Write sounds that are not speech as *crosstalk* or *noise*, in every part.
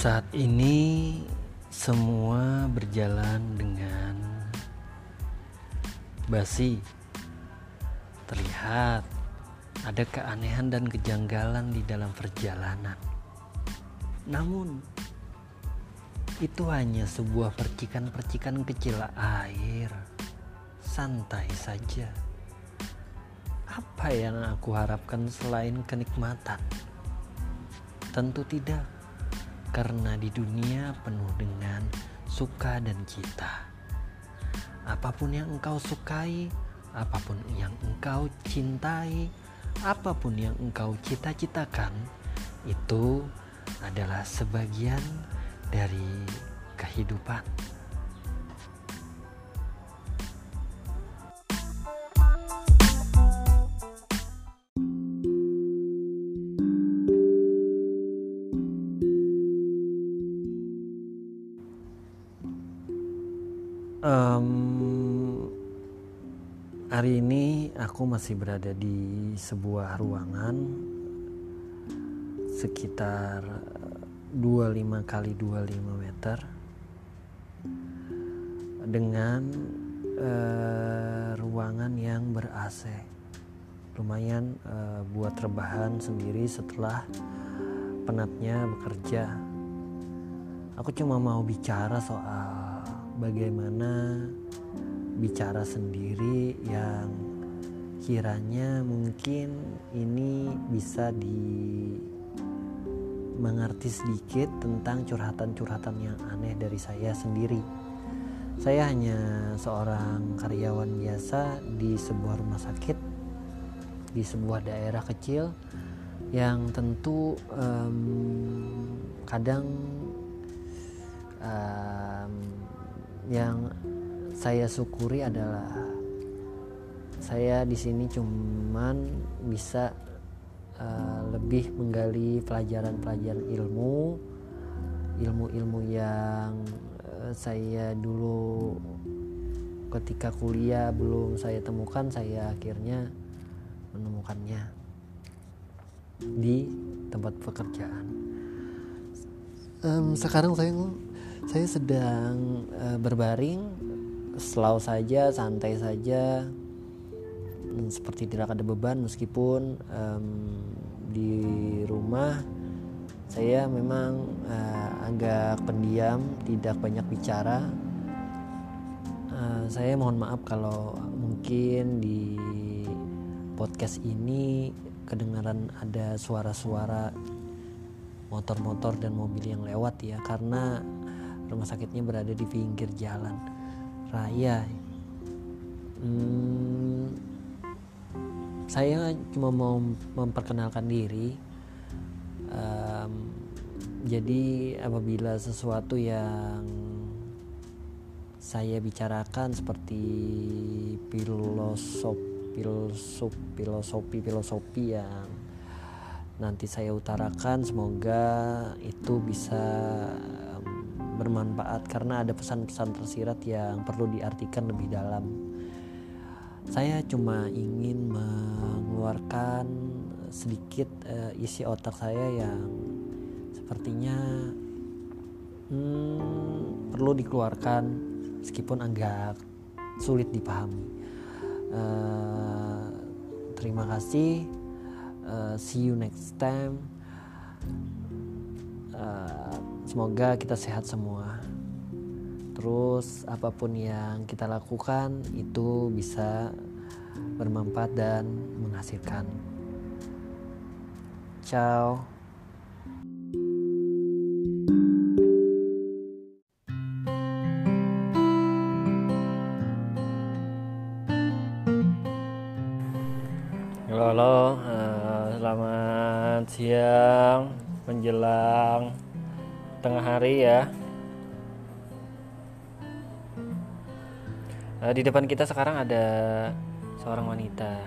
Saat ini semua berjalan dengan basi. Terlihat ada keanehan dan kejanggalan di dalam perjalanan. Namun itu hanya sebuah percikan-percikan kecil air. Santai saja. Apa yang aku harapkan selain kenikmatan? Tentu tidak karena di dunia penuh dengan suka dan cita. Apa pun yang engkau sukai, apa pun yang engkau cintai, apa pun yang engkau cita-citakan, itu adalah sebagian dari kehidupan. Um, hari ini aku masih berada di sebuah ruangan sekitar 25 kali 25 meter dengan uh, ruangan yang ber AC. Lumayan uh, buat rebahan sendiri setelah penatnya bekerja. Aku cuma mau bicara soal bagaimana bicara sendiri yang kiranya mungkin ini bisa di mengerti sedikit tentang curhatan-curhatan yang aneh dari saya sendiri. Saya hanya seorang karyawan biasa di sebuah rumah sakit di sebuah daerah kecil yang tentu um, kadang um, yang saya syukuri adalah saya di sini cuman bisa uh, lebih menggali pelajaran-pelajaran ilmu ilmu-ilmu yang uh, saya dulu ketika kuliah belum saya temukan saya akhirnya menemukannya di tempat pekerjaan. Um, sekarang saya saya sedang uh, berbaring slow saja santai saja seperti tidak ada beban meskipun um, di rumah saya memang uh, agak pendiam tidak banyak bicara. Uh, saya mohon maaf kalau mungkin di podcast ini kedengaran ada suara-suara motor-motor dan mobil yang lewat ya karena rumah sakitnya berada di pinggir jalan raya. Hmm, saya cuma mau memperkenalkan diri. Um, jadi apabila sesuatu yang saya bicarakan seperti filosofi filosofi filosofi filosofi yang nanti saya utarakan semoga itu bisa bermanfaat karena ada pesan-pesan tersirat yang perlu diartikan lebih dalam. Saya cuma ingin mengeluarkan sedikit uh, isi otak saya yang sepertinya hmm, perlu dikeluarkan meskipun agak sulit dipahami. Uh, terima kasih. Uh, see you next time. Semoga kita sehat semua. Terus apa pun yang kita lakukan itu bisa bermanfaat dan menghasilkan. Ciao. Halo, halo. Uh, selamat siang menjelang tengah hari ya. Uh, di depan kita sekarang ada seorang wanita.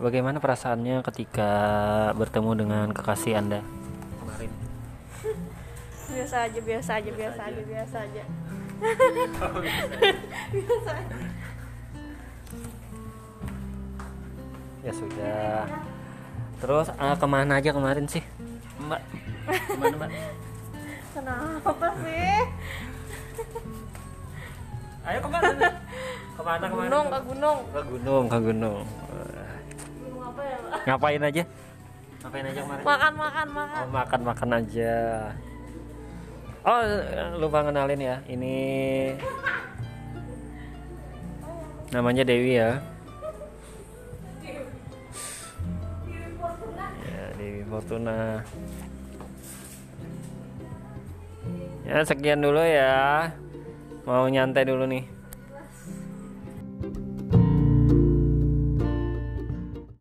Bagaimana perasaannya ketika bertemu dengan kekasih anda? Kemarin. Biasa aja biasa aja biasa aja biasa aja. Biasa *laughs* aja ya sudah. Terus uh, ke mana aja kemarin sih? Mbak. Ke mana mbak Kenapa sih? Ayo ke mana? nih? Ke mana ke mana? Gunung ke gunung. Ke gunung, ke gunung. Gunung apa ya, Pak? Ngapain aja? Ngapain aja kemarin? Makan makan makan. Oh, makan makan aja. Oh, lupa kenalin ya. Ini namanya Dewi ya. Ya, Dewi Fortuna. Ya, sekian dulu ya. Mau nyantai dulu nih.